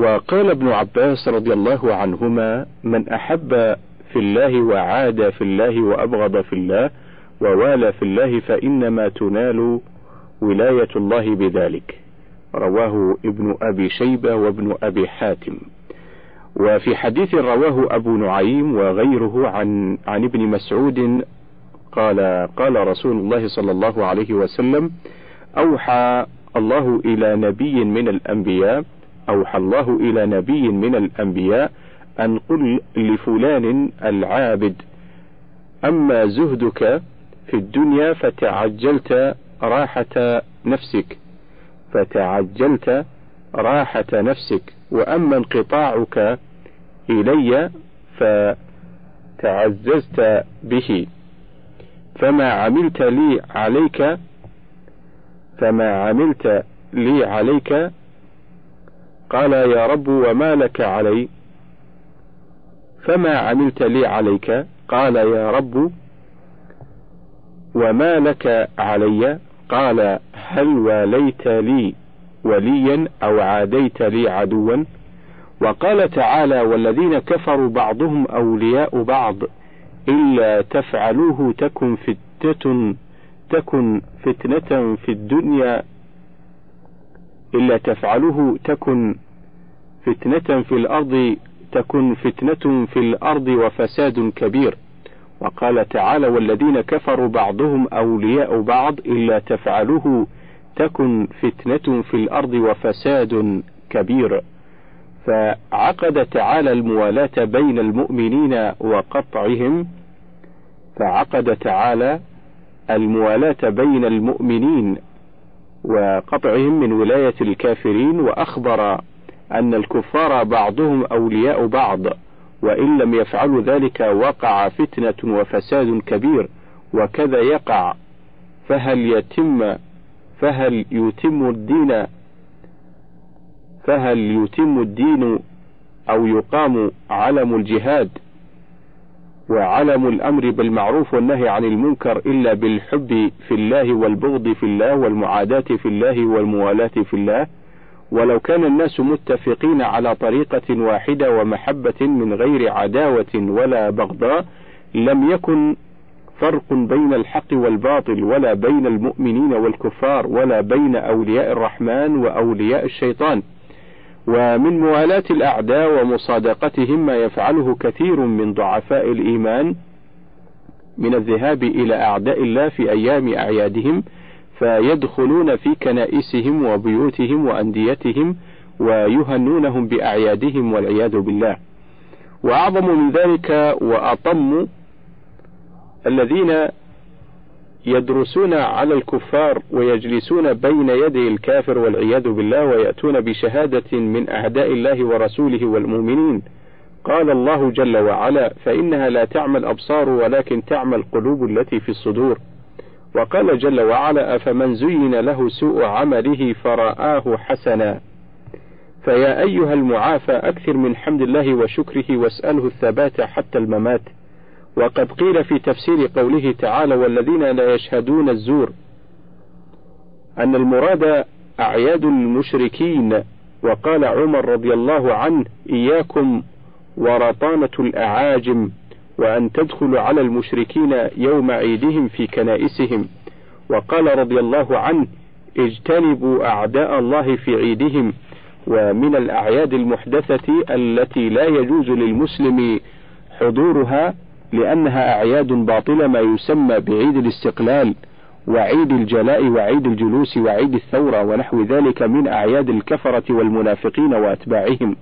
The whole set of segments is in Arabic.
وقال ابن عباس رضي الله عنهما من أحب في الله وعاد في الله وأبغض في الله ووالى في الله فإنما تنال ولاية الله بذلك. رواه ابن أبي شيبة وابن أبي حاتم. وفي حديث رواه أبو نعيم وغيره عن عن ابن مسعود قال قال رسول الله صلى الله عليه وسلم أوحى الله إلى نبي من الأنبياء أوحى الله إلى نبي من الأنبياء أن قل لفلان العابد أما زهدك في الدنيا فتعجلت راحة نفسك فتعجلت راحة نفسك وأما انقطاعك إلي فتعززت به فما عملت لي عليك فما عملت لي عليك قال يا رب وما لك علي؟ فما عملت لي عليك؟ قال يا رب وما لك علي؟ قال هل واليت لي وليا أو عاديت لي عدوا؟ وقال تعالى والذين كفروا بعضهم أولياء بعض إلا تفعلوه تكن فتنة تكن فتنة في الدنيا إلا تفعلوه تكن فتنة في الأرض تكن فتنة في الأرض وفساد كبير. وقال تعالى والذين كفروا بعضهم أولياء بعض إلا تفعلوه تكن فتنة في الأرض وفساد كبير. فعقد تعالى الموالاة بين المؤمنين وقطعهم. فعقد تعالى الموالاة بين المؤمنين وقطعهم من ولاية الكافرين وأخبر أن الكفار بعضهم أولياء بعض وإن لم يفعلوا ذلك وقع فتنة وفساد كبير وكذا يقع. فهل يتم فهل يتم الدين فهل يتم الدين أو يقام علم الجهاد؟ وعلم الأمر بالمعروف والنهي عن المنكر إلا بالحب في الله والبغض في الله والمعاداة في الله والموالاة في الله. ولو كان الناس متفقين على طريقة واحدة ومحبة من غير عداوة ولا بغضاء لم يكن فرق بين الحق والباطل ولا بين المؤمنين والكفار ولا بين أولياء الرحمن وأولياء الشيطان. ومن موالاة الأعداء ومصادقتهم ما يفعله كثير من ضعفاء الإيمان من الذهاب إلى أعداء الله في أيام أعيادهم فيدخلون في كنائسهم وبيوتهم وأنديتهم ويهنونهم بأعيادهم والعياذ بالله. وأعظم من ذلك وأطم الذين يدرسون على الكفار ويجلسون بين يدي الكافر والعياذ بالله ويأتون بشهادة من أعداء الله ورسوله والمؤمنين. قال الله جل وعلا فإنها لا تعمى الأبصار ولكن تعمى القلوب التي في الصدور. وقال جل وعلا أفمن زين له سوء عمله فرآه حسنا. فيا أيها المعافى أكثر من حمد الله وشكره واسأله الثبات حتى الممات. وقد قيل في تفسير قوله تعالى والذين لا يشهدون الزور أن المراد أعياد المشركين وقال عمر رضي الله عنه إياكم ورطانة الأعاجم وأن تدخلوا على المشركين يوم عيدهم في كنائسهم. وقال رضي الله عنه اجتنبوا أعداء الله في عيدهم ومن الأعياد المحدثة التي لا يجوز للمسلم حضورها لأنها أعياد باطلة ما يسمى بعيد الاستقلال وعيد الجلاء وعيد الجلوس وعيد الثورة ونحو ذلك من أعياد الكفرة والمنافقين وأتباعهم.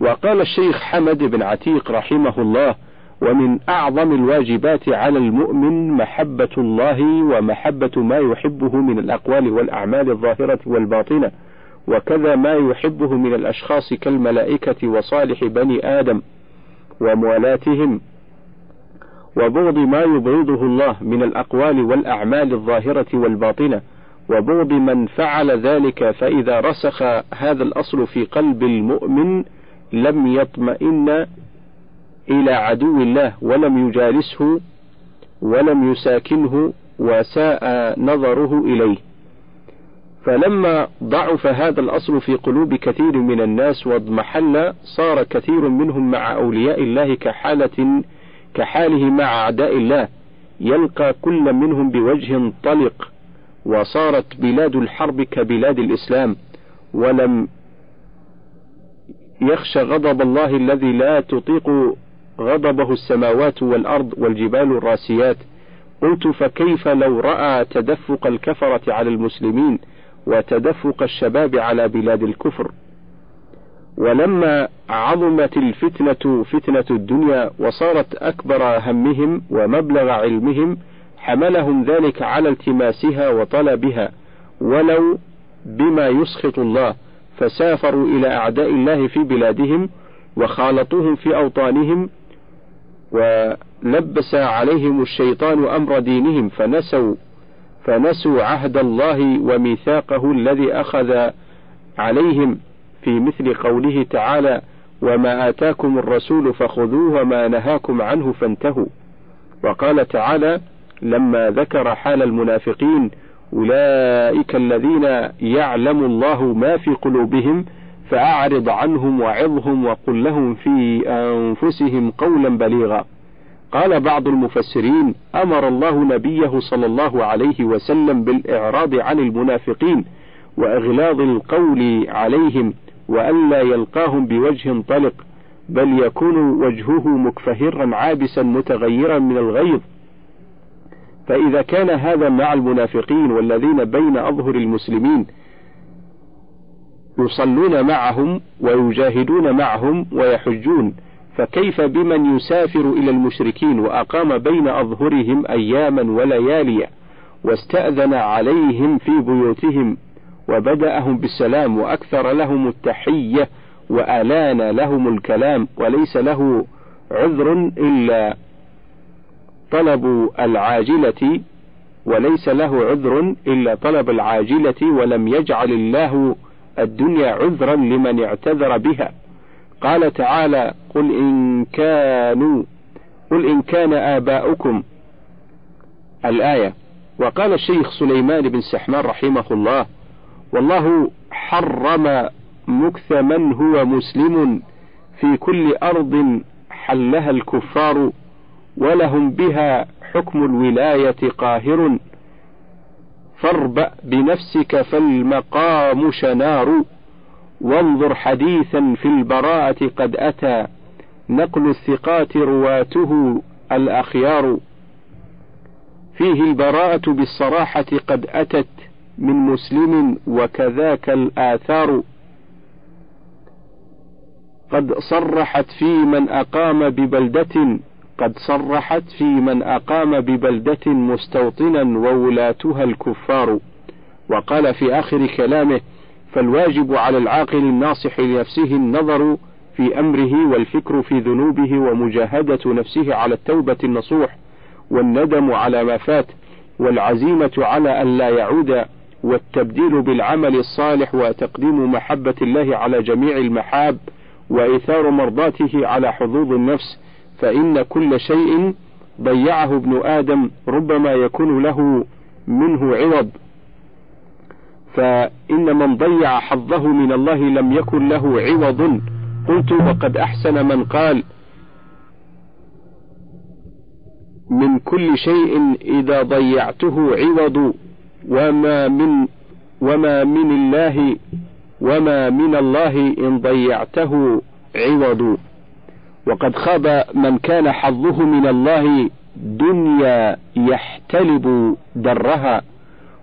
وقال الشيخ حمد بن عتيق رحمه الله ومن أعظم الواجبات على المؤمن محبة الله ومحبة ما يحبه من الأقوال والأعمال الظاهرة والباطنة وكذا ما يحبه من الأشخاص كالملائكة وصالح بني آدم وموالاتهم وبغض ما يبغضه الله من الأقوال والأعمال الظاهرة والباطنة وبغض من فعل ذلك فإذا رسخ هذا الأصل في قلب المؤمن لم يطمئن إلى عدو الله ولم يجالسه ولم يساكنه وساء نظره إليه. فلما ضعف هذا الأصل في قلوب كثير من الناس واضمحل صار كثير منهم مع أولياء الله كحالة كحاله مع أعداء الله يلقى كل منهم بوجه طلق وصارت بلاد الحرب كبلاد الإسلام ولم يخشى غضب الله الذي لا تطيق غضبه السماوات والأرض والجبال الراسيات. قلت فكيف لو رأى تدفق الكفرة على المسلمين وتدفق الشباب على بلاد الكفر؟ ولما عظمت الفتنة فتنة الدنيا وصارت أكبر همهم ومبلغ علمهم حملهم ذلك على التماسها وطلبها ولو بما يسخط الله فسافروا إلى أعداء الله في بلادهم وخالطوهم في أوطانهم ولبس عليهم الشيطان أمر دينهم فنسوا فنسوا عهد الله وميثاقه الذي أخذ عليهم. في مثل قوله تعالى وما آتاكم الرسول فخذوه وما نهاكم عنه فانتهوا. وقال تعالى لما ذكر حال المنافقين أولئك الذين يعلم الله ما في قلوبهم فأعرض عنهم وعظهم وقل لهم في أنفسهم قولا بليغا. قال بعض المفسرين أمر الله نبيه صلى الله عليه وسلم بالإعراض عن المنافقين وإغلاظ القول عليهم وألا يلقاهم بوجه طلق بل يكون وجهه مكفهرا عابسا متغيرا من الغيظ. فإذا كان هذا مع المنافقين والذين بين أظهر المسلمين يصلون معهم ويجاهدون معهم ويحجون فكيف بمن يسافر إلى المشركين وأقام بين أظهرهم أياما وليالي واستأذن عليهم في بيوتهم؟ وبدأهم بالسلام وأكثر لهم التحية وألان لهم الكلام وليس له عذر إلا طلب العاجلة وليس له عذر إلا طلب العاجلة ولم يجعل الله الدنيا عذرا لمن اعتذر بها. قال تعالى قل إن كانوا قل إن كان آباؤكم. الآية. وقال الشيخ سليمان بن سحمان رحمه الله والله حرم مكث من هو مسلم في كل أرض حلها الكفار ولهم بها حكم الولاية قاهر. فاربأ بنفسك فالمقام شنار. وانظر حديثا في البراءة قد أتى. نقل الثقات رواته الأخيار. فيه البراءة بالصراحة قد أتت. من مسلم وكذاك الآثار. قد صرحت في من أقام ببلدة قد صرحت في من أقام ببلدة مستوطنا وولاتها الكفار. وقال في آخر كلامه فالواجب على العاقل الناصح لنفسه النظر في أمره والفكر في ذنوبه ومجاهدة نفسه على التوبة النصوح والندم على ما فات والعزيمة على أن لا يعود والتبديل بالعمل الصالح وتقديم محبة الله على جميع المحاب وإيثار مرضاته على حظوظ النفس فإن كل شيء ضيعه ابن آدم ربما يكون له منه عوض. فإن من ضيع حظه من الله لم يكن له عوض. قلت وقد أحسن من قال من كل شيء إذا ضيعته عوض. وما من وما من الله وما من الله إن ضيعته عوض. وقد خاب من كان حظه من الله دنيا يحتلب درها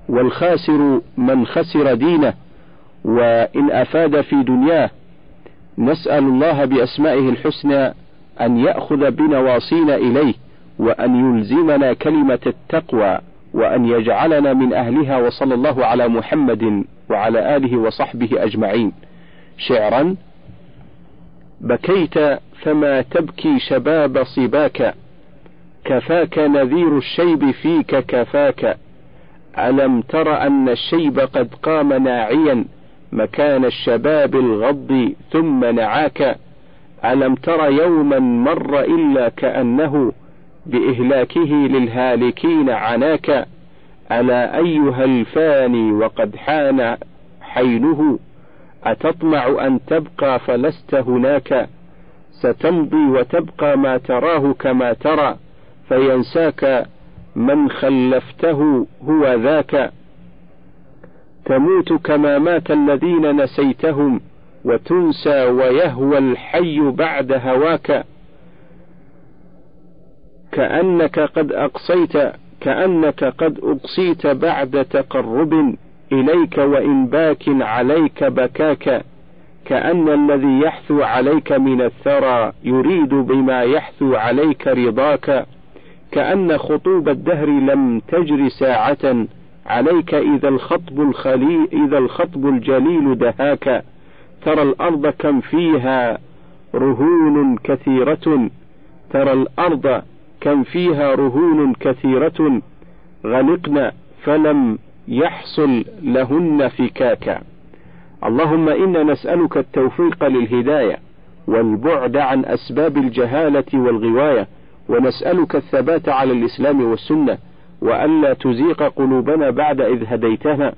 والخاسر من خسر دينه. وإن أفاد في دنياه نسأل الله بأسمائه الحسنى أن يأخذ بنواصينا إليه وأن يلزمنا كلمة التقوى. وأن يجعلنا من أهلها وصلى الله على محمد وعلى آله وصحبه أجمعين. شعرا بكيت فما تبكي شباب صباك كفاك نذير الشيب فيك كفاك. ألم تر أن الشيب قد قام ناعيا مكان الشباب الغض ثم نعاك. ألم تر يوما مر إلا كأنه بإهلاكه للهالكين عناك ألا أيها الفاني وقد حان حينه أتطمع أن تبقى فلست هناك؟ ستمضي وتبقى ما تراه كما ترى فينساك من خلفته هو ذاك. تموت كما مات الذين نسيتهم وتنسى ويهوى الحي بعد هواك. كأنك قد أقصيت كأنك قد أقصيت بعد تقرب إليك وإن باك عليك بكاك كأن الذي يحثو عليك من الثرى يريد بما يحثو عليك رضاك كأن خطوب الدهر لم تجر ساعة عليك إذا الخطب الخلي إذا الخطب الجليل دهاك ترى الأرض كم فيها رهون كثيرة ترى الأرض كم فيها رهون كثيرة غلقن فلم يحصل لهن فكاكا اللهم إنا نسألك التوفيق للهداية والبعد عن أسباب الجهالة والغواية ونسألك الثبات على الإسلام والسنة وألا تزيق قلوبنا بعد إذ هديتنا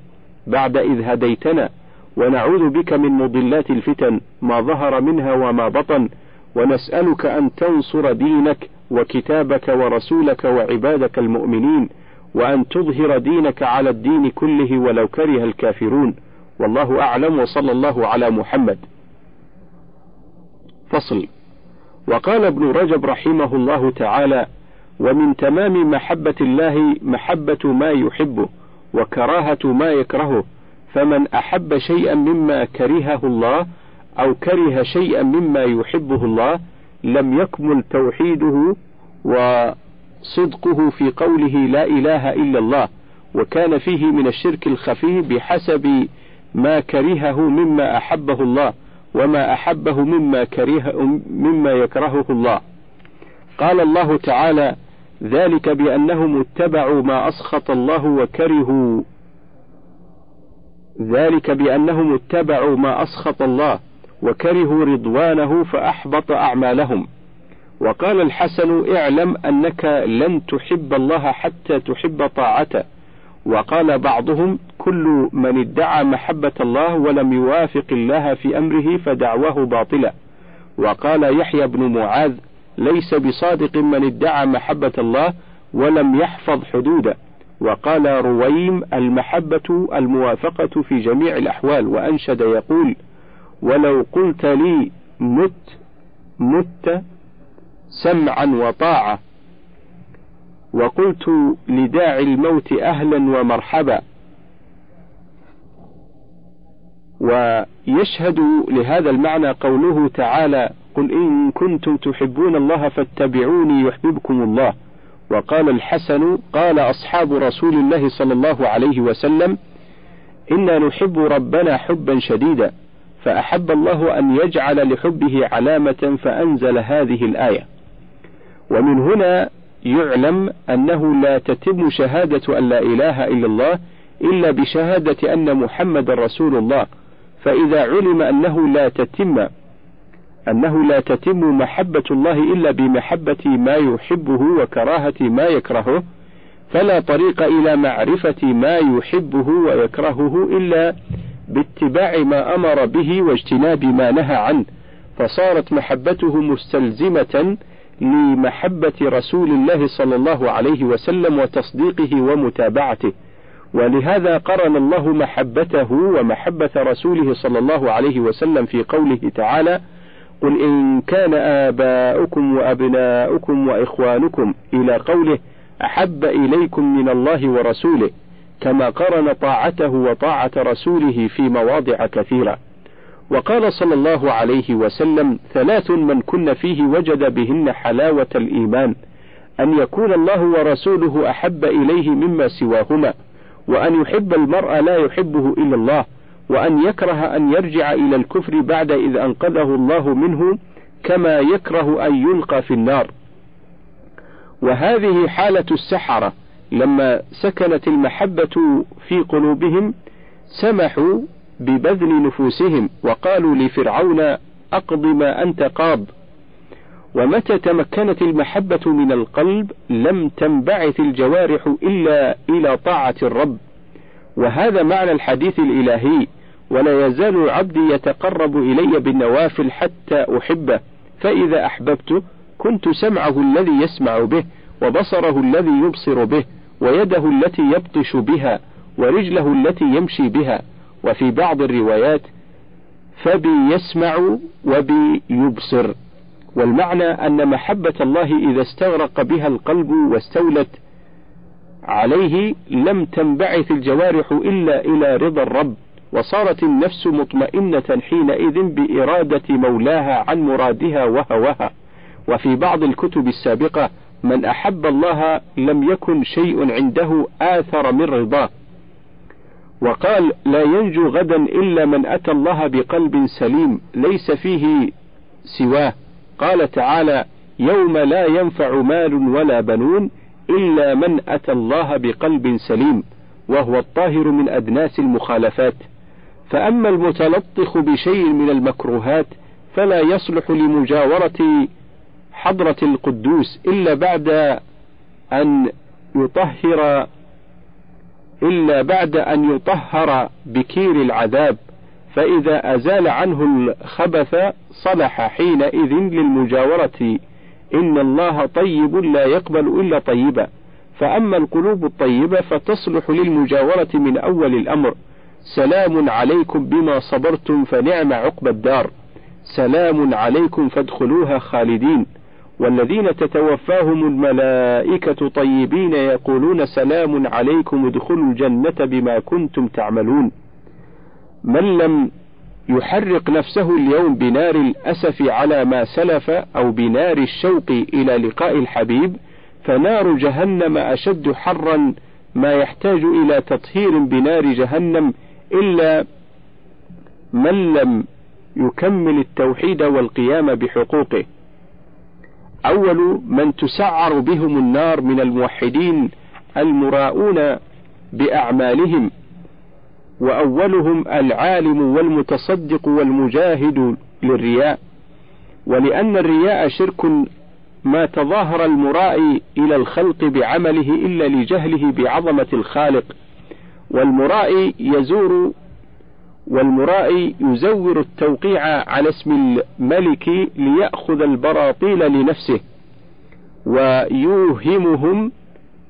بعد إذ هديتنا ونعوذ بك من مضلات الفتن ما ظهر منها وما بطن. ونسألك أن تنصر دينك وكتابك ورسولك وعبادك المؤمنين وأن تظهر دينك على الدين كله ولو كره الكافرون. والله أعلم وصلى الله على محمد. فصل. وقال ابن رجب رحمه الله تعالى ومن تمام محبة الله محبة ما يحبه وكراهة ما يكرهه فمن أحب شيئا مما كرهه الله أو كره شيئا مما يحبه الله لم يكمل توحيده وصدقه في قوله لا إله إلا الله وكان فيه من الشرك الخفي بحسب ما كرهه مما أحبه الله وما أحبه مما كره مما يكرهه الله. قال الله تعالى ذلك بأنهم اتبعوا ما أسخط الله وكرهوا. ذلك بأنهم اتبعوا ما أسخط الله وكرهوا رضوانه فأحبط أعمالهم. وقال الحسن اعلم أنك لن تحب الله حتى تحب طاعته. وقال بعضهم كل من ادعى محبة الله ولم يوافق الله في أمره فدعواه باطلة وقال يحيى بن معاذ ليس بصادق من ادعى محبة الله ولم يحفظ حدوده. وقال رويم المحبة الموافقة في جميع الأحوال وأنشد يقول ولو قلت لي مت مت سمعا وطاعة. وقلت لداعي الموت أهلا ومرحبا. ويشهد لهذا المعنى قوله تعالى قل إن كنتم تحبون الله فاتبعوني يحببكم الله وقال الحسن قال أصحاب رسول الله صلى الله عليه وسلم إنا نحب ربنا حبا شديدا فأحب الله أن يجعل لحبه علامة فأنزل هذه الآية. ومن هنا يعلم أنه لا تتم شهادة أن لا إله إلا الله إلا بشهادة أن محمد رسول الله. فإذا علم أنه لا تتم أنه لا تتم محبة الله إلا بمحبة ما يحبه وكراهة ما يكرهه فلا طريق إلى معرفة ما يحبه ويكرهه إلا باتباع ما أمر به واجتناب ما نهى عنه فصارت محبته مستلزمة لمحبة رسول الله صلى الله عليه وسلم وتصديقه ومتابعته. ولهذا قرن الله محبته ومحبة رسوله صلى الله عليه وسلم في قوله تعالى قل إن كان آباؤكم وأبناؤكم وإخوانكم إلى قوله أحب إليكم من الله ورسوله كما قرن طاعته وطاعة رسوله في مواضع كثيرة. وقال صلى الله عليه وسلم ثلاث من كن فيه وجد بهن حلاوة الإيمان أن يكون الله ورسوله أحب إليه مما سواهما وأن يحب المرء لا يحبه إلا الله وأن يكره أن يرجع إلى الكفر بعد إذ أنقذه الله منه كما يكره أن يلقى في النار. وهذه حالة السحرة. لما سكنت المحبة في قلوبهم سمحوا ببذل نفوسهم وقالوا لفرعون أقض ما أنت قاض. ومتى تمكنت المحبة من القلب لم تنبعث الجوارح إلا إلى طاعة الرب. وهذا معنى الحديث الإلهي ولا يزال العبد يتقرب إلي بالنوافل حتى أحبه فإذا أحببته كنت سمعه الذي يسمع به وبصره الذي يبصر به. ويده التي يبطش بها ورجله التي يمشي بها. وفي بعض الروايات فبي يسمع وبي يبصر. والمعنى أن محبة الله إذا استغرق بها القلب واستولت عليه لم تنبعث الجوارح إلا إلى رضا الرب. وصارت النفس مطمئنة حينئذ بإرادة مولاها عن مرادها وهوها وفي بعض الكتب السابقة من أحب الله لم يكن شيء عنده آثر من رضاه. وقال لا ينجو غدا إلا من أتى الله بقلب سليم ليس فيه سواه. قال تعالى يوم لا ينفع مال ولا بنون إلا من أتى الله بقلب سليم وهو الطاهر من أدناس المخالفات. فأما المتلطخ بشيء من المكروهات فلا يصلح لمجاورة حضرة القدوس إلا بعد أن يطهر إلا بعد أن يطهر بكير العذاب فإذا أزال عنه الخبث صلح حينئذ للمجاورة إن الله طيب لا يقبل إلا طيبا. فأما القلوب الطيبة فتصلح للمجاورة من أول الأمر. سلام عليكم بما صبرتم فنعم عقب الدار. سلام عليكم فادخلوها خالدين. والذين تتوفاهم الملائكة طيبين يقولون سلام عليكم ادخلوا الجنة بما كنتم تعملون. من لم يحرق نفسه اليوم بنار الأسف على ما سلف أو بنار الشوق إلى لقاء الحبيب فنار جهنم أشد حرا ما يحتاج إلى تطهير بنار جهنم إلا من لم يكمل التوحيد والقيام بحقوقه. أول من تسعر بهم النار من الموحدين المراؤون بأعمالهم وأولهم العالم والمتصدق والمجاهد للرياء. ولأن الرياء شرك ما تظاهر المرائي إلى الخلق بعمله إلا لجهله بعظمة الخالق. والمرائي يزور والمرائي يزور التوقيع على اسم الملك ليأخذ البراطيل لنفسه ويوهمهم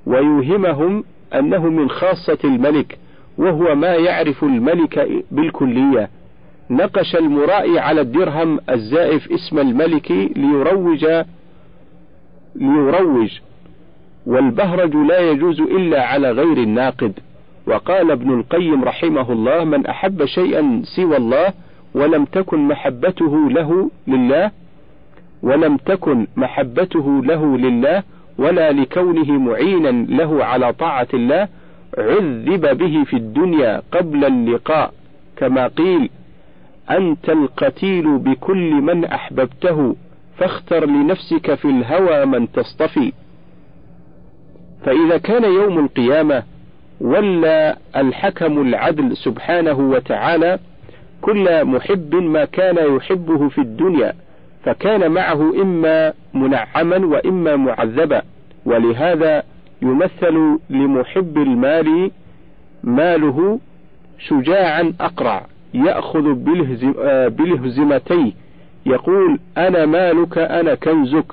ويوهمهم أنه من خاصة الملك وهو ما يعرف الملك بالكلية. نقش المرائي على الدرهم الزائف اسم الملك ليروج ليروج والبهرج لا يجوز إلا على غير الناقد. وقال ابن القيم رحمه الله من أحب شيئا سوى الله ولم تكن محبته له لله ولم تكن محبته له لله ولا لكونه معينا له على طاعة الله عذب به في الدنيا قبل اللقاء كما قيل أنت القتيل بكل من أحببته فاختر لنفسك في الهوى من تصطفي. فإذا كان يوم القيامة ولى الحكم العدل سبحانه وتعالى كل محب ما كان يحبه في الدنيا فكان معه إما منعما وإما معذبا ولهذا يمثل لمحب المال ماله شجاعا أقرع يأخذ بلهزمتيه يقول أنا مالك أنا كنزك.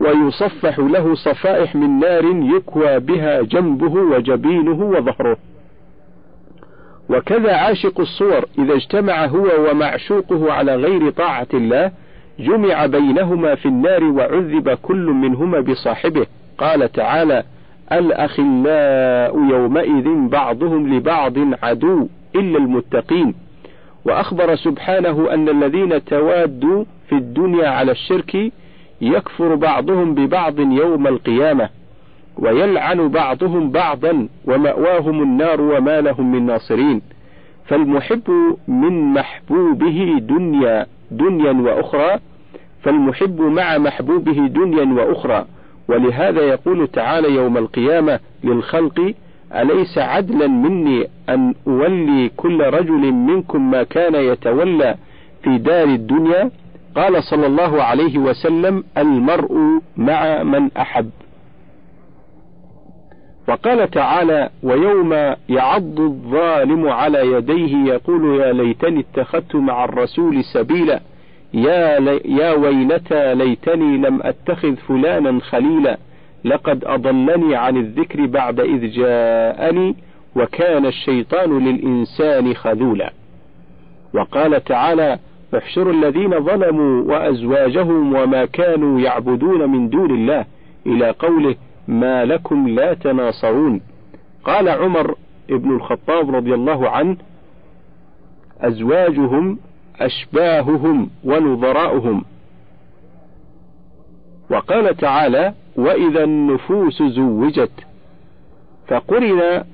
ويصفح له صفائح من نار يكوى بها جنبه وجبينه وظهره. وكذا عاشق الصور إذا اجتمع هو ومعشوقه على غير طاعة الله جمع بينهما في النار وعذب كل منهما بصاحبه. قال تعالى الأخلاء يومئذ بعضهم لبعض عدو إلا المتقين. وأخبر سبحانه أن الذين توادوا في الدنيا على الشرك يكفر بعضهم ببعض يوم القيامة ويلعن بعضهم بعضا ومأواهم النار وما لهم من ناصرين. فالمحب من محبوبه دنيا دنيا وأخرى فالمحب مع محبوبه دنيا وأخرى. ولهذا يقول تعالى يوم القيامة للخلق أليس عدلا مني أن أولي كل رجل منكم ما كان يتولى في دار الدنيا؟ قال صلى الله عليه وسلم المرء مع من أحب. وقال تعالى ويوم يعض الظالم على يديه يقول يا ليتني اتخذت مع الرسول سبيلا. يا, لي يا ويلتى ليتني لم أتخذ فلانا خليلا. لقد أضلني عن الذكر بعد إذ جاءني وكان الشيطان للإنسان خذولا. وقال تعالى احشروا الذين ظلموا وأزواجهم وما كانوا يعبدون من دون الله إلى قوله ما لكم لا تناصرون. قال عمر بن الخطاب رضي الله عنه أزواجهم أشباههم ونظراؤهم. وقال تعالى وإذا النفوس زوجت فقرن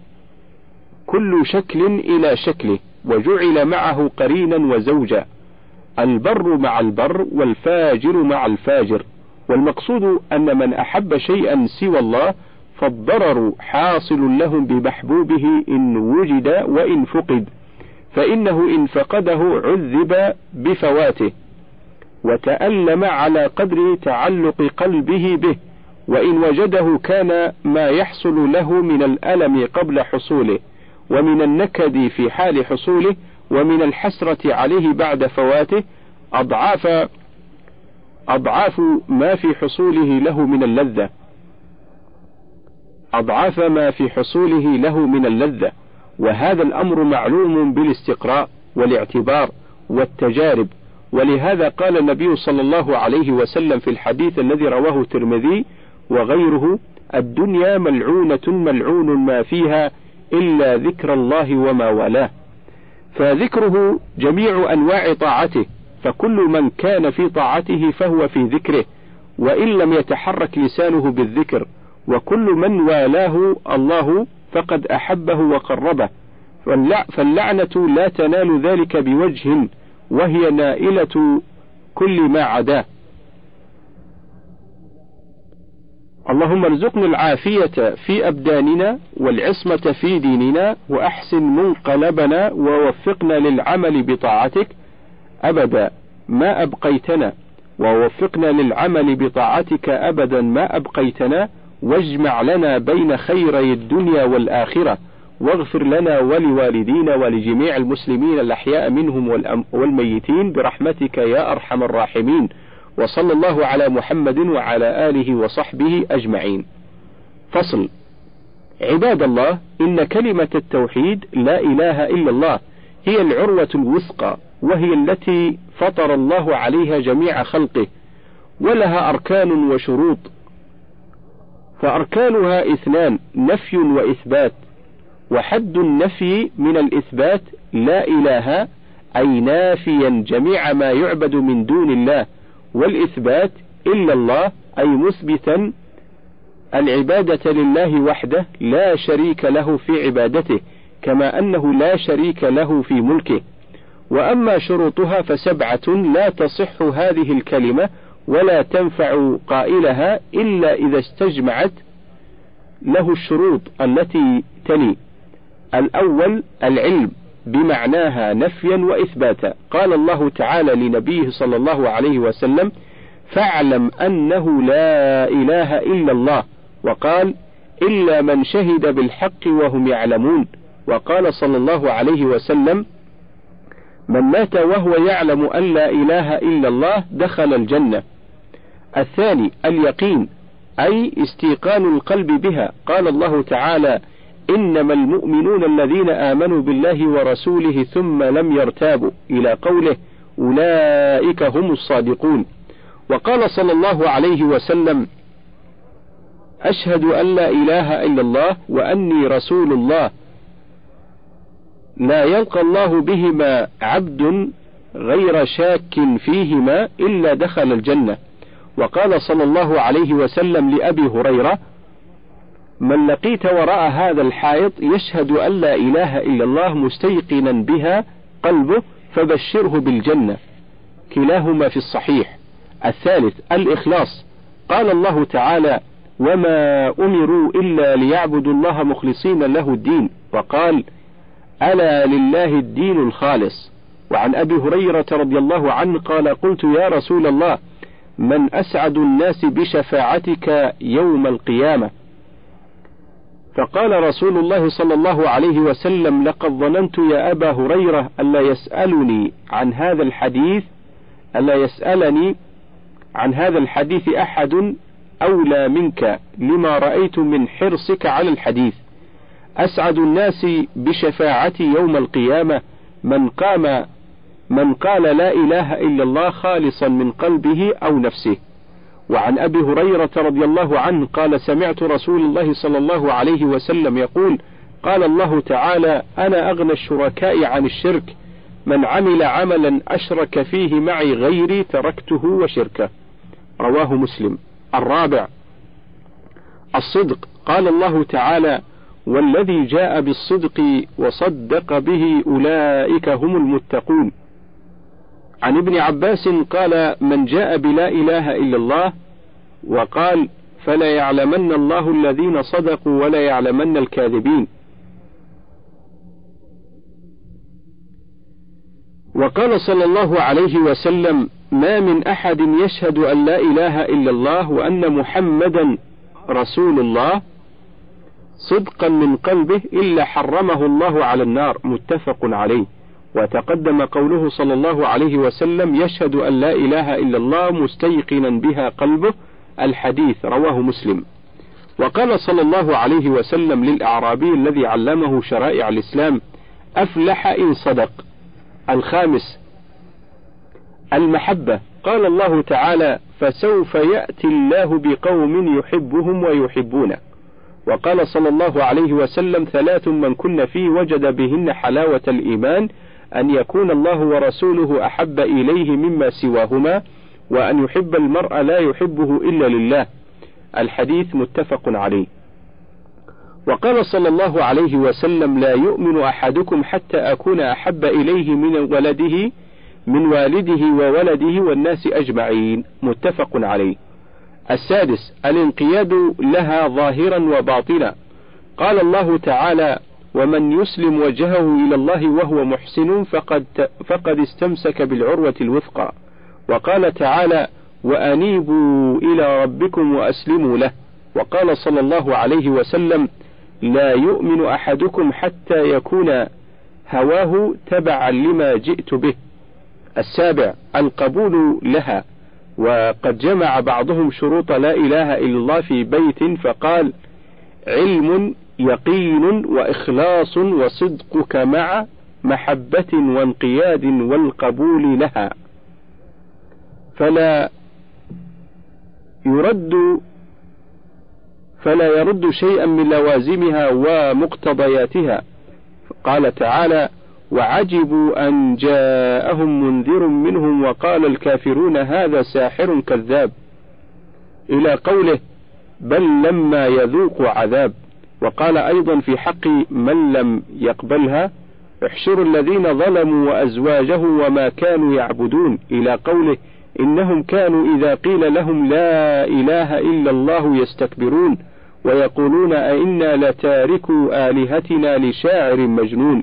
كل شكل إلى شكله وجعل معه قرينا وزوجا. البر مع البر والفاجر مع الفاجر. والمقصود أن من أحب شيئا سوى الله فالضرر حاصل لهم بمحبوبه إن وجد وإن فقد فإنه إن فقده عذب بفواته. وتألم على قدر تعلق قلبه به وإن وجده كان ما يحصل له من الألم قبل حصوله ومن النكد في حال حصوله ومن الحسرة عليه بعد فواته أضعاف أضعاف ما في حصوله له من اللذة. أضعاف ما في حصوله له من اللذة. وهذا الأمر معلوم بالاستقراء والاعتبار والتجارب. ولهذا قال النبي صلى الله عليه وسلم في الحديث الذي رواه الترمذي وغيره الدنيا ملعونة ملعون ما فيها إلا ذكر الله وما والاه. فذكره جميع أنواع طاعته فكل من كان في طاعته فهو في ذكره وإن لم يتحرك لسانه بالذكر وكل من والاه الله فقد أحبه وقربه فاللعنة لا تنال ذلك بوجه وهي نائلة كل ما عداه. اللهم ارزقنا العافية في أبداننا والعصمة في ديننا وأحسن منقلبنا ووفقنا للعمل بطاعتك. أبدا ما أبقيتنا ووفقنا للعمل بطاعتك أبدا ما أبقيتنا. واجمع لنا بين خيري الدنيا والآخرة واغفر لنا ولوالدينا ولجميع المسلمين الأحياء منهم والميتين برحمتك يا أرحم الراحمين. وصلى الله على محمد وعلى آله وصحبه أجمعين. فصل. عباد الله إن كلمة التوحيد لا إله إلا الله هي العروة الوثقى وهي التي فطر الله عليها جميع خلقه ولها أركان وشروط. فأركانها إثنان نفي وإثبات. وحد النفي من الإثبات لا إله أي نافيا جميع ما يعبد من دون الله والإثبات إلا الله أي مثبتا العبادة لله وحده لا شريك له في عبادته كما أنه لا شريك له في ملكه. وأما شروطها فسبعة لا تصح هذه الكلمة ولا تنفع قائلها إلا إذا استجمعت له الشروط التي تلي. الأول العلم. بمعناها نفيا وإثباتا. قال الله تعالى لنبيه صلى الله عليه وسلم فاعلم أنه لا إله إلا الله. وقال إلا من شهد بالحق وهم يعلمون. وقال صلى الله عليه وسلم من مات وهو يعلم أن لا إله إلا الله دخل الجنة. الثاني اليقين أي استيقان القلب بها. قال الله تعالى إنما المؤمنون الذين آمنوا بالله ورسوله ثم لم يرتابوا إلى قوله أولئك هم الصادقون. وقال صلى الله عليه وسلم أشهد أن لا إله إلا الله وأني رسول الله. لا يلقى الله بهما عبد غير شاك فيهما إلا دخل الجنة. وقال صلى الله عليه وسلم لأبي هريرة من لقيت وراء هذا الحائط يشهد أن لا إله إلا الله مستيقنا بها قلبه فبشره بالجنة. كلاهما في الصحيح. الثالث الإخلاص. قال الله تعالى وما أمروا إلا ليعبدوا الله مخلصين له الدين. وقال ألا لله الدين الخالص. وعن أبي هريرة رضي الله عنه قال قلت يا رسول الله من أسعد الناس بشفاعتك يوم القيامة. فقال رسول الله صلى الله عليه وسلم لقد ظننت يا أبا هريرة ألا يسألني عن هذا الحديث ألا يسألني عن هذا الحديث أحد أولى منك لما رأيت من حرصك على الحديث. أسعد الناس بشفاعتي يوم القيامة من قام من قال لا إله إلا الله خالصا من قلبه أو نفسه. وعن أبي هريرة رضي الله عنه قال سمعت رسول الله صلى الله عليه وسلم يقول قال الله تعالى أنا أغنى الشركاء عن الشرك من عمل عملا أشرك فيه معي غيري تركته وشركه. رواه مسلم. الرابع. الصدق. قال الله تعالى والذي جاء بالصدق وصدق به أولئك هم المتقون. عن ابن عباس قال من جاء بلا إله إلا الله وقال فلا يعلمن الله الذين صدقوا ولا يعلمن الكاذبين. وقال صلى الله عليه وسلم ما من أحد يشهد أن لا إله إلا الله وأن محمدا رسول الله صدقا من قلبه إلا حرمه الله على النار. متفق عليه. وتقدم قوله صلى الله عليه وسلم يشهد أن لا إله إلا الله مستيقنا بها قلبه الحديث رواه مسلم. وقال صلى الله عليه وسلم للأعرابي الذي علمه شرائع الإسلام أفلح إن صدق. الخامس المحبة. قال الله تعالى فسوف يأتي الله بقوم يحبهم ويحبونه. وقال صلى الله عليه وسلم ثلاث من كن فيه وجد بهن حلاوة الإيمان أن يكون الله ورسوله أحب إليه مما سواهما وأن يحب المرء لا يحبه إلا لله. الحديث متفق عليه. وقال صلى الله عليه وسلم لا يؤمن أحدكم حتى أكون أحب إليه من ولده من والده وولده والناس أجمعين. متفق عليه. السادس الانقياد لها ظاهرا وباطنا. قال الله تعالى ومن يسلم وجهه إلى الله وهو محسن فقد, فقد استمسك بالعروة الوثقى. وقال تعالى وأنيبوا إلى ربكم وأسلموا له. وقال صلى الله عليه وسلم لا يؤمن أحدكم حتى يكون هواه تبعا لما جئت به. السابع القبول لها. وقد جمع بعضهم شروط لا إله إلا الله في بيت فقال علم يقين وإخلاص وصدقك مع محبة وانقياد والقبول لها. فلا يرد فلا يرد شيئا من لوازمها ومقتضياتها. قال تعالى وعجبوا أن جاءهم منذر منهم وقال الكافرون هذا ساحر كذاب. إلى قوله بل لما يذوقوا عذاب. وقال أيضا في حق من لم يقبلها احشروا الذين ظلموا وأزواجهم وما كانوا يعبدون إلى قوله إنهم كانوا إذا قيل لهم لا إله إلا الله يستكبرون ويقولون أئنا لتاركوا آلهتنا لشاعر مجنون.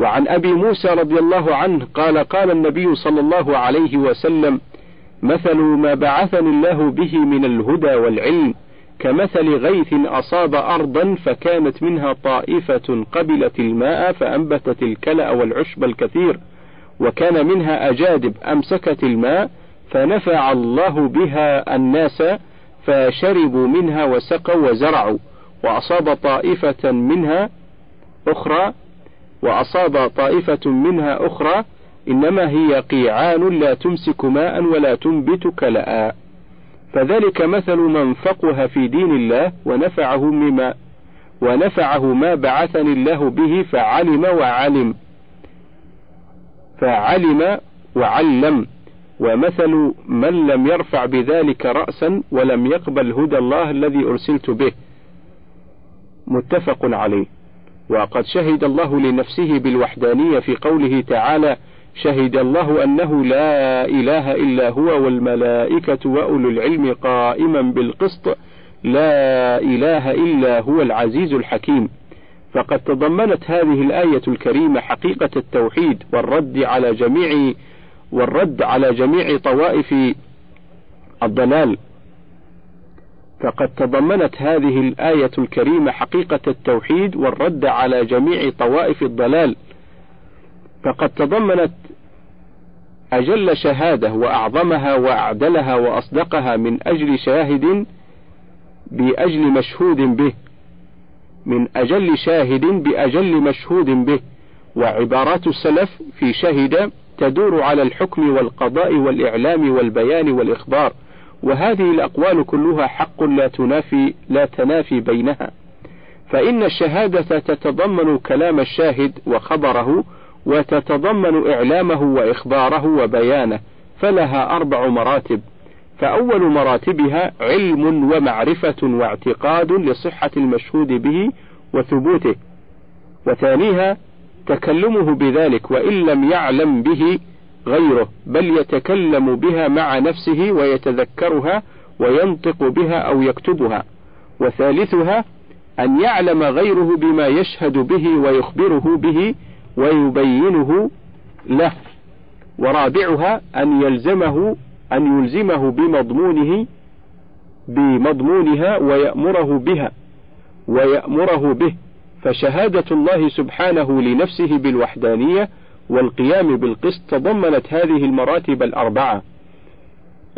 وعن أبي موسى رضي الله عنه قال قال النبي صلى الله عليه وسلم مثل ما بعثني الله به من الهدى والعلم. كمثل غيث أصاب أرضا فكانت منها طائفة قبلت الماء فأنبتت الكلأ والعشب الكثير وكان منها أجادب أمسكت الماء فنفع الله بها الناس فشربوا منها وسقوا وزرعوا وأصاب طائفة منها أخرى وأصاب طائفة منها أخرى إنما هي قيعان لا تمسك ماء ولا تنبت كلأ. فذلك مثل من فقه في دين الله ونفعه مما ونفعه ما بعثني الله به فعلم وعلم. فعلم وعلم. ومثل من لم يرفع بذلك رأسا ولم يقبل هدى الله الذي أرسلت به. متفق عليه. وقد شهد الله لنفسه بالوحدانية في قوله تعالى شهد الله أنه لا إله إلا هو والملائكة وأولو العلم قائما بالقسط لا إله إلا هو العزيز الحكيم. فقد تضمنت هذه الآية الكريمة حقيقة التوحيد والرد على جميع والرد على جميع طوائف الضلال. فقد تضمنت هذه الآية الكريمة حقيقة التوحيد والرد على جميع طوائف الضلال. فقد تضمنت أجل شهادة وأعظمها وأعدلها وأصدقها من أجل شاهد بأجل مشهود به من أجل شاهد بأجل مشهود به وعبارات السلف في شهد تدور على الحكم والقضاء والإعلام والبيان والإخبار وهذه الأقوال كلها حق لا تنافي لا تنافي بينها. فإن الشهادة تتضمن كلام الشاهد وخبره وتتضمن إعلامه وإخباره وبيانه فلها أربع مراتب. فأول مراتبها علم ومعرفة واعتقاد لصحة المشهود به وثبوته. وثانيها تكلمه بذلك وإن لم يعلم به غيره بل يتكلم بها مع نفسه ويتذكرها وينطق بها أو يكتبها. وثالثها أن يعلم غيره بما يشهد به ويخبره به ويبينه له ورابعها أن يلزمه أن يلزمه بمضمونه بمضمونها ويأمره بها ويأمره به. فشهادة الله سبحانه لنفسه بالوحدانية والقيام بالقسط تضمنت هذه المراتب الأربعة.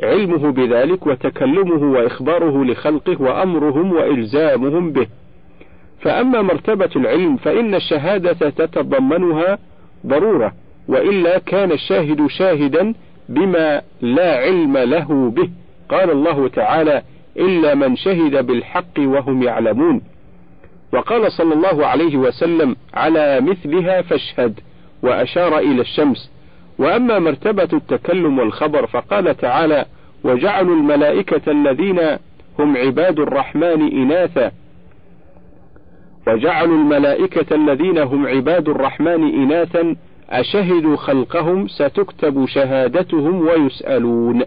علمه بذلك وتكلمه وإخباره لخلقه وأمرهم وإلزامهم به. فأما مرتبة العلم فإن الشهادة تتضمنها ضرورة وإلا كان الشاهد شاهدا بما لا علم له به. قال الله تعالى إلا من شهد بالحق وهم يعلمون. وقال صلى الله عليه وسلم على مثلها فاشهد وأشار إلى الشمس. وأما مرتبة التكلم والخبر فقال تعالى وجعلوا الملائكة الذين هم عباد الرحمن إناثا وجعلوا الملائكة الذين هم عباد الرحمن إناثا أشهدوا خلقهم ستكتب شهادتهم ويسألون.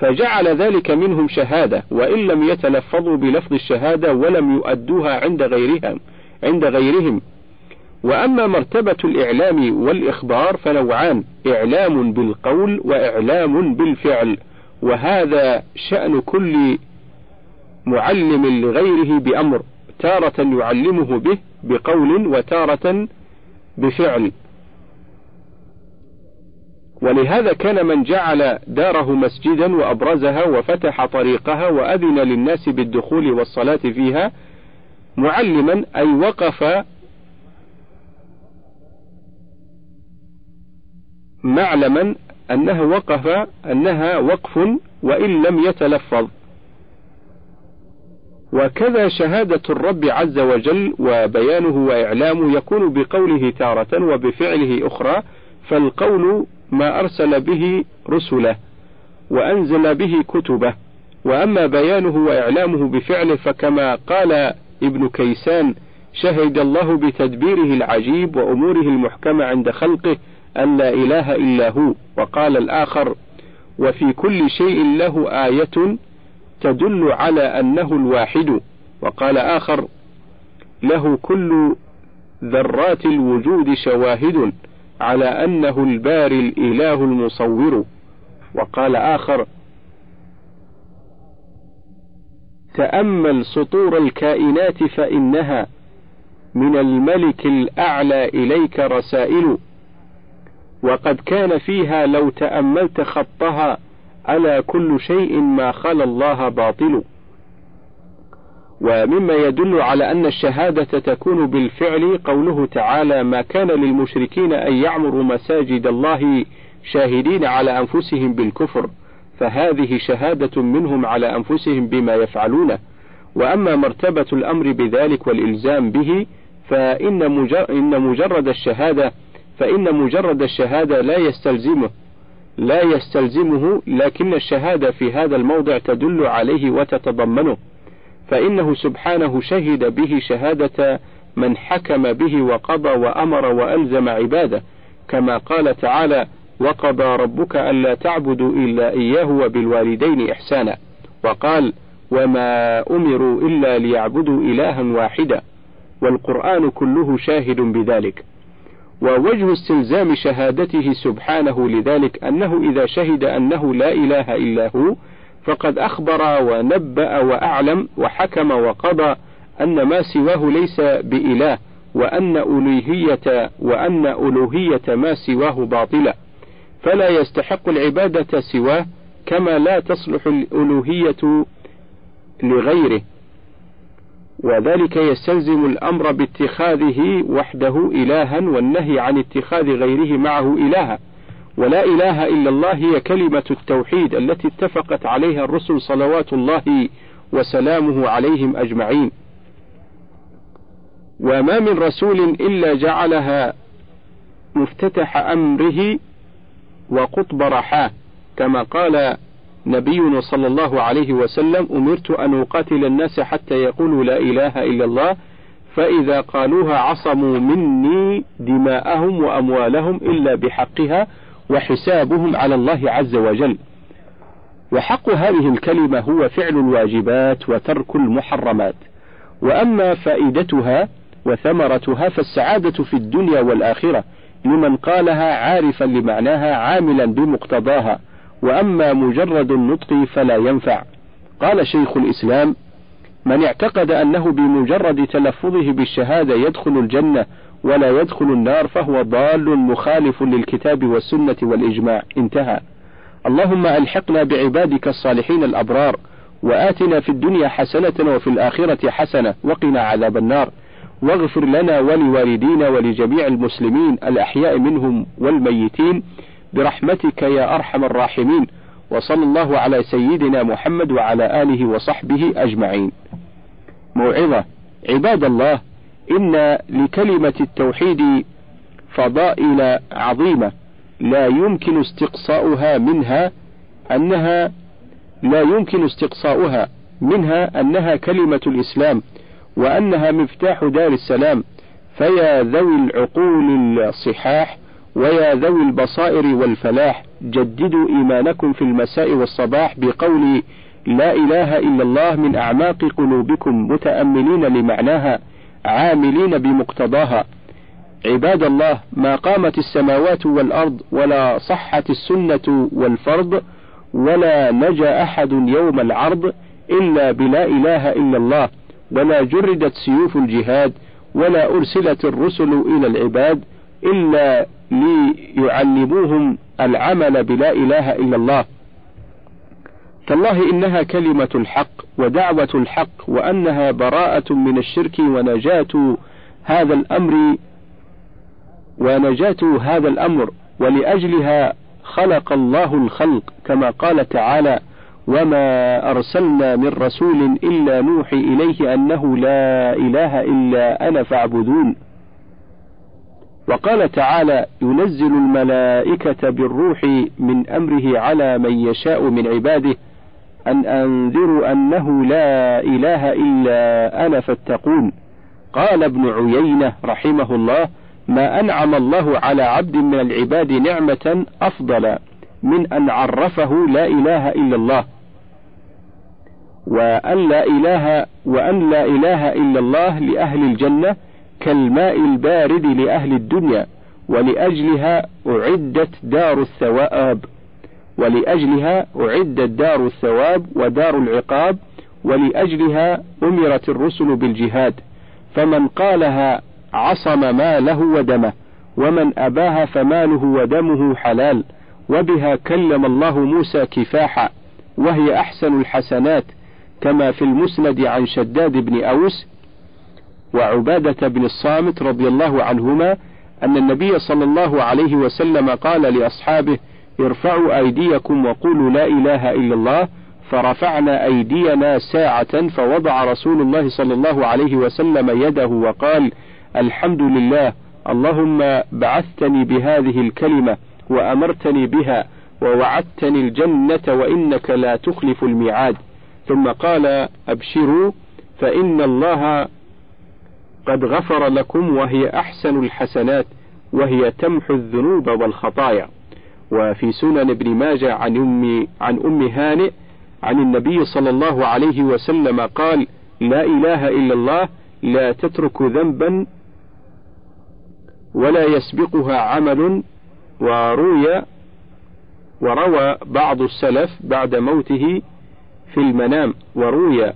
فجعل ذلك منهم شهادة وإن لم يتلفظوا بلفظ الشهادة ولم يؤدوها عند غيرهم عند غيرهم. وأما مرتبة الإعلام والإخبار فنوعان إعلام بالقول وإعلام بالفعل. وهذا شأن كل معلم لغيره بأمر. تارة يعلمه به بقول وتارة بفعل. ولهذا كان من جعل داره مسجدا وأبرزها وفتح طريقها وأذن للناس بالدخول والصلاة فيها معلما أي وقف معلما أنها وقف أنها وقف وإن لم يتلفظ. وكذا شهادة الرب عز وجل وبيانه وإعلامه يكون بقوله تارة وبفعله أخرى فالقول ما أرسل به رسله وأنزل به كتبه. وأما بيانه وإعلامه بفعله فكما قال ابن كيسان شهد الله بتدبيره العجيب وأموره المحكمة عند خلقه أن لا إله إلا هو وقال الآخر وفي كل شيء له آية تدل على أنه الواحد. وقال آخر له كل ذرات الوجود شواهد على أنه الباري الإله المصور. وقال آخر تأمل سطور الكائنات فإنها من الملك الأعلى إليك رسائل. وقد كان فيها لو تأملت خطها ألا كل شيء ما خلا الله باطل. ومما يدل على أن الشهادة تكون بالفعل قوله تعالى ما كان للمشركين أن يعمروا مساجد الله شاهدين على أنفسهم بالكفر فهذه شهادة منهم على أنفسهم بما يفعلونه وأما مرتبة الأمر بذلك والإلزام به فإن إن مجرد الشهادة فإن مجرد الشهادة لا يستلزمه. لا يستلزمه لكن الشهادة في هذا الموضع تدل عليه وتتضمنه. فإنه سبحانه شهد به شهادة من حكم به وقضى وأمر وألزم عباده. كما قال تعالى وقضى ربك ألا تعبدوا إلا إياه وبالوالدين إحسانا وقال وما أمروا إلا ليعبدوا إلها واحدا والقرآن كله شاهد بذلك. ووجه استلزام شهادته سبحانه لذلك أنه إذا شهد أنه لا إله إلا هو فقد أخبر ونبأ وأعلم وحكم وقضى أن ما سواه ليس بإله وأن ألوهية وأن ألوهية ما سواه باطلة. فلا يستحق العبادة سواه كما لا تصلح الألوهية لغيره. وذلك يستلزم الأمر باتخاذه وحده إلها والنهي عن اتخاذ غيره معه إلها. ولا إله إلا الله هي كلمة التوحيد التي اتفقت عليها الرسل صلوات الله وسلامه عليهم أجمعين. وما من رسول إلا جعلها مفتتح أمره وقطب رحاه كما قال نبينا صلى الله عليه وسلم أمرت أن أقاتل الناس حتى يقولوا لا إله إلا الله فإذا قالوها عصموا مني دماءهم وأموالهم إلا بحقها وحسابهم على الله عز وجل. وحق هذه الكلمة هو فعل الواجبات وترك المحرمات. وأما فائدتها وثمرتها فالسعادة في الدنيا والآخرة لمن قالها عارفا لمعناها عاملا بمقتضاها وأما مجرد النطق فلا ينفع. قال شيخ الإسلام من اعتقد أنه بمجرد تلفظه بالشهادة يدخل الجنة ولا يدخل النار فهو ضال مخالف للكتاب والسنة والإجماع. انتهى. اللهم ألحقنا بعبادك الصالحين الأبرار وآتنا في الدنيا حسنة وفي الآخرة حسنة وقنا عذاب النار. واغفر لنا ولوالدينا ولجميع المسلمين الأحياء منهم والميتين برحمتك يا أرحم الراحمين وصلى الله على سيدنا محمد وعلى آله وصحبه أجمعين. موعظة. عباد الله إن لكلمة التوحيد فضائل عظيمة لا يمكن استقصاؤها منها أنها لا يمكن استقصاؤها منها أنها كلمة الإسلام وأنها مفتاح دار السلام. فيا ذوي العقول الصحاح ويا ذوي البصائر والفلاح جددوا إيمانكم في المساء والصباح بقول لا إله إلا الله من أعماق قلوبكم متأملين لمعناها عاملين بمقتضاها. عباد الله ما قامت السماوات والأرض ولا صحت السنة والفرض ولا نجا أحد يوم العرض إلا بلا إله إلا الله ولا جردت سيوف الجهاد ولا أرسلت الرسل إلى العباد إلا ليعلموهم العمل بلا إله إلا الله. تالله إنها كلمة الحق ودعوة الحق وأنها براءة من الشرك ونجاة هذا الأمر ونجاة هذا الأمر ولأجلها خلق الله الخلق كما قال تعالى وما أرسلنا من رسول إلا نوحي إليه أنه لا إله إلا أنا فاعبدون وقال تعالى ينزل الملائكة بالروح من أمره على من يشاء من عباده أن أنذروا أنه لا إله إلا أنا فاتقون. قال ابن عيينة رحمه الله ما أنعم الله على عبد من العباد نعمة أفضل من أن عرفه لا إله إلا الله. وأن لا إله وأن لا إله إلا الله لأهل الجنة كالماء البارد لأهل الدنيا ولأجلها أعدت دار الثواب ولأجلها أعدت دار الثواب ودار العقاب ولأجلها أمرت الرسل بالجهاد. فمن قالها عصم ماله ودمه ومن أباها فماله ودمه حلال وبها كلم الله موسى كفاحا وهي أحسن الحسنات كما في المسند عن شداد بن أوس وعبادة بن الصامت رضي الله عنهما أن النبي صلى الله عليه وسلم قال لأصحابه ارفعوا أيديكم وقولوا لا إله إلا الله. فرفعنا أيدينا ساعة فوضع رسول الله صلى الله عليه وسلم يده وقال الحمد لله اللهم بعثتني بهذه الكلمة وأمرتني بها ووعدتني الجنة وإنك لا تخلف الميعاد. ثم قال أبشروا فإن الله قد غفر لكم وهي أحسن الحسنات وهي تمحو الذنوب والخطايا. وفي سنن ابن ماجه عن أم عن أم هانئ عن النبي صلى الله عليه وسلم قال لا إله إلا الله لا تترك ذنبا ولا يسبقها عمل. وروي وروى بعض السلف بعد موته في المنام. وروي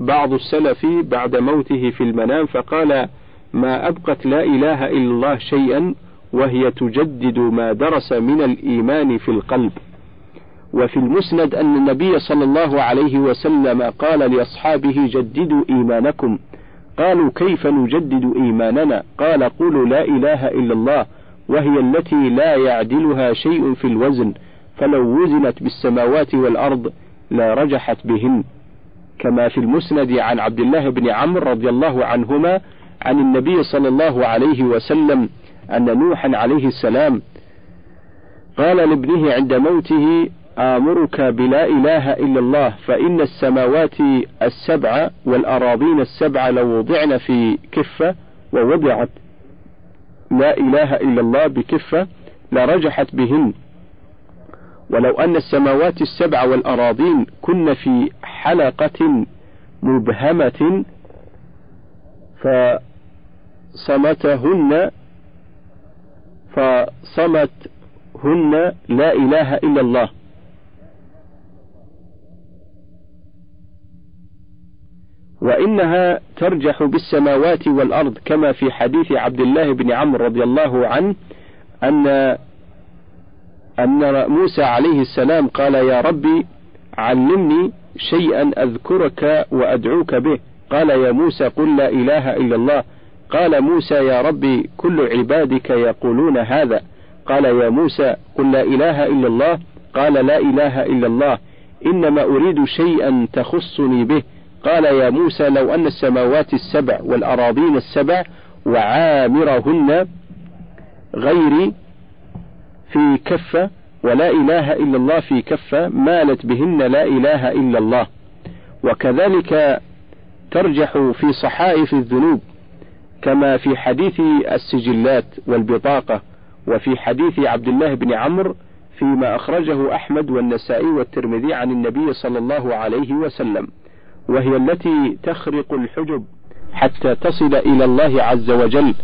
بعض السلف بعد موته في المنام فقال ما أبقت لا إله إلا الله شيئا وهي تجدد ما درس من الإيمان في القلب. وفي المسند أن النبي صلى الله عليه وسلم قال لأصحابه جددوا إيمانكم. قالوا كيف نجدد إيماننا؟ قال قولوا لا إله إلا الله وهي التي لا يعدلها شيء في الوزن فلو وزنت بالسماوات والأرض لا رجحت بهن. كما في المسند عن عبد الله بن عمرو رضي الله عنهما عن النبي صلى الله عليه وسلم أن نوحا عليه السلام قال لابنه عند موته آمرك بلا إله إلا الله فإن السماوات السبع والأراضين السبع لو وضعن في كفة ووضعت لا إله إلا الله بكفة لرجحت بهن. ولو أن السماوات السبع والأراضين كن في حلقة مبهمة فصمتهن فصمتهن لا إله إلا الله. وإنها ترجح بالسماوات والأرض كما في حديث عبد الله بن عمرو رضي الله عنه أن أن موسى عليه السلام قال يا ربي علمني شيئا أذكرك وأدعوك به. قال يا موسى قل لا إله إلا الله. قال موسى يا ربي كل عبادك يقولون هذا. قال يا موسى قل لا إله إلا الله. قال لا إله إلا الله إنما أريد شيئا تخصني به. قال يا موسى لو أن السماوات السبع والأراضين السبع وعامرهن غيري في كفة ولا إله إلا الله في كفة مالت بهن لا إله إلا الله. وكذلك ترجح في صحائف الذنوب كما في حديث السجلات والبطاقة وفي حديث عبد الله بن عمرو فيما أخرجه أحمد والنسائي والترمذي عن النبي صلى الله عليه وسلم وهي التي تخرق الحجب حتى تصل إلى الله عز وجل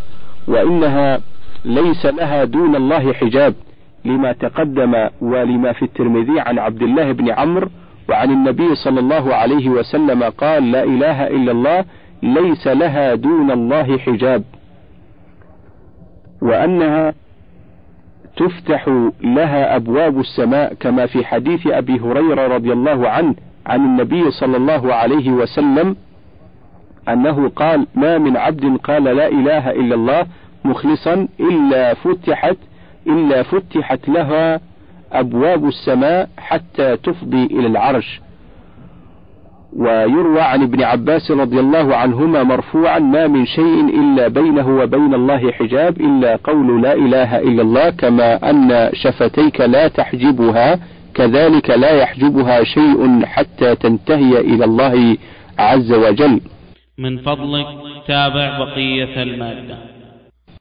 وإنها ليس لها دون الله حجاب. لما تقدم ولما في الترمذي عن عبد الله بن عمرو وعن النبي صلى الله عليه وسلم قال لا إله إلا الله ليس لها دون الله حجاب. وأنها تفتح لها أبواب السماء كما في حديث أبي هريرة رضي الله عنه عن النبي صلى الله عليه وسلم أنه قال ما من عبد قال لا إله إلا الله مخلصا إلا فتحت إلا فتحت لها أبواب السماء حتى تفضي إلى العرش. ويروى عن ابن عباس رضي الله عنهما مرفوعا ما من شيء إلا بينه وبين الله حجاب إلا قول لا إله إلا الله كما أن شفتيك لا تحجبها كذلك لا يحجبها شيء حتى تنتهي إلى الله عز وجل. من فضلك تابع بقية المادة.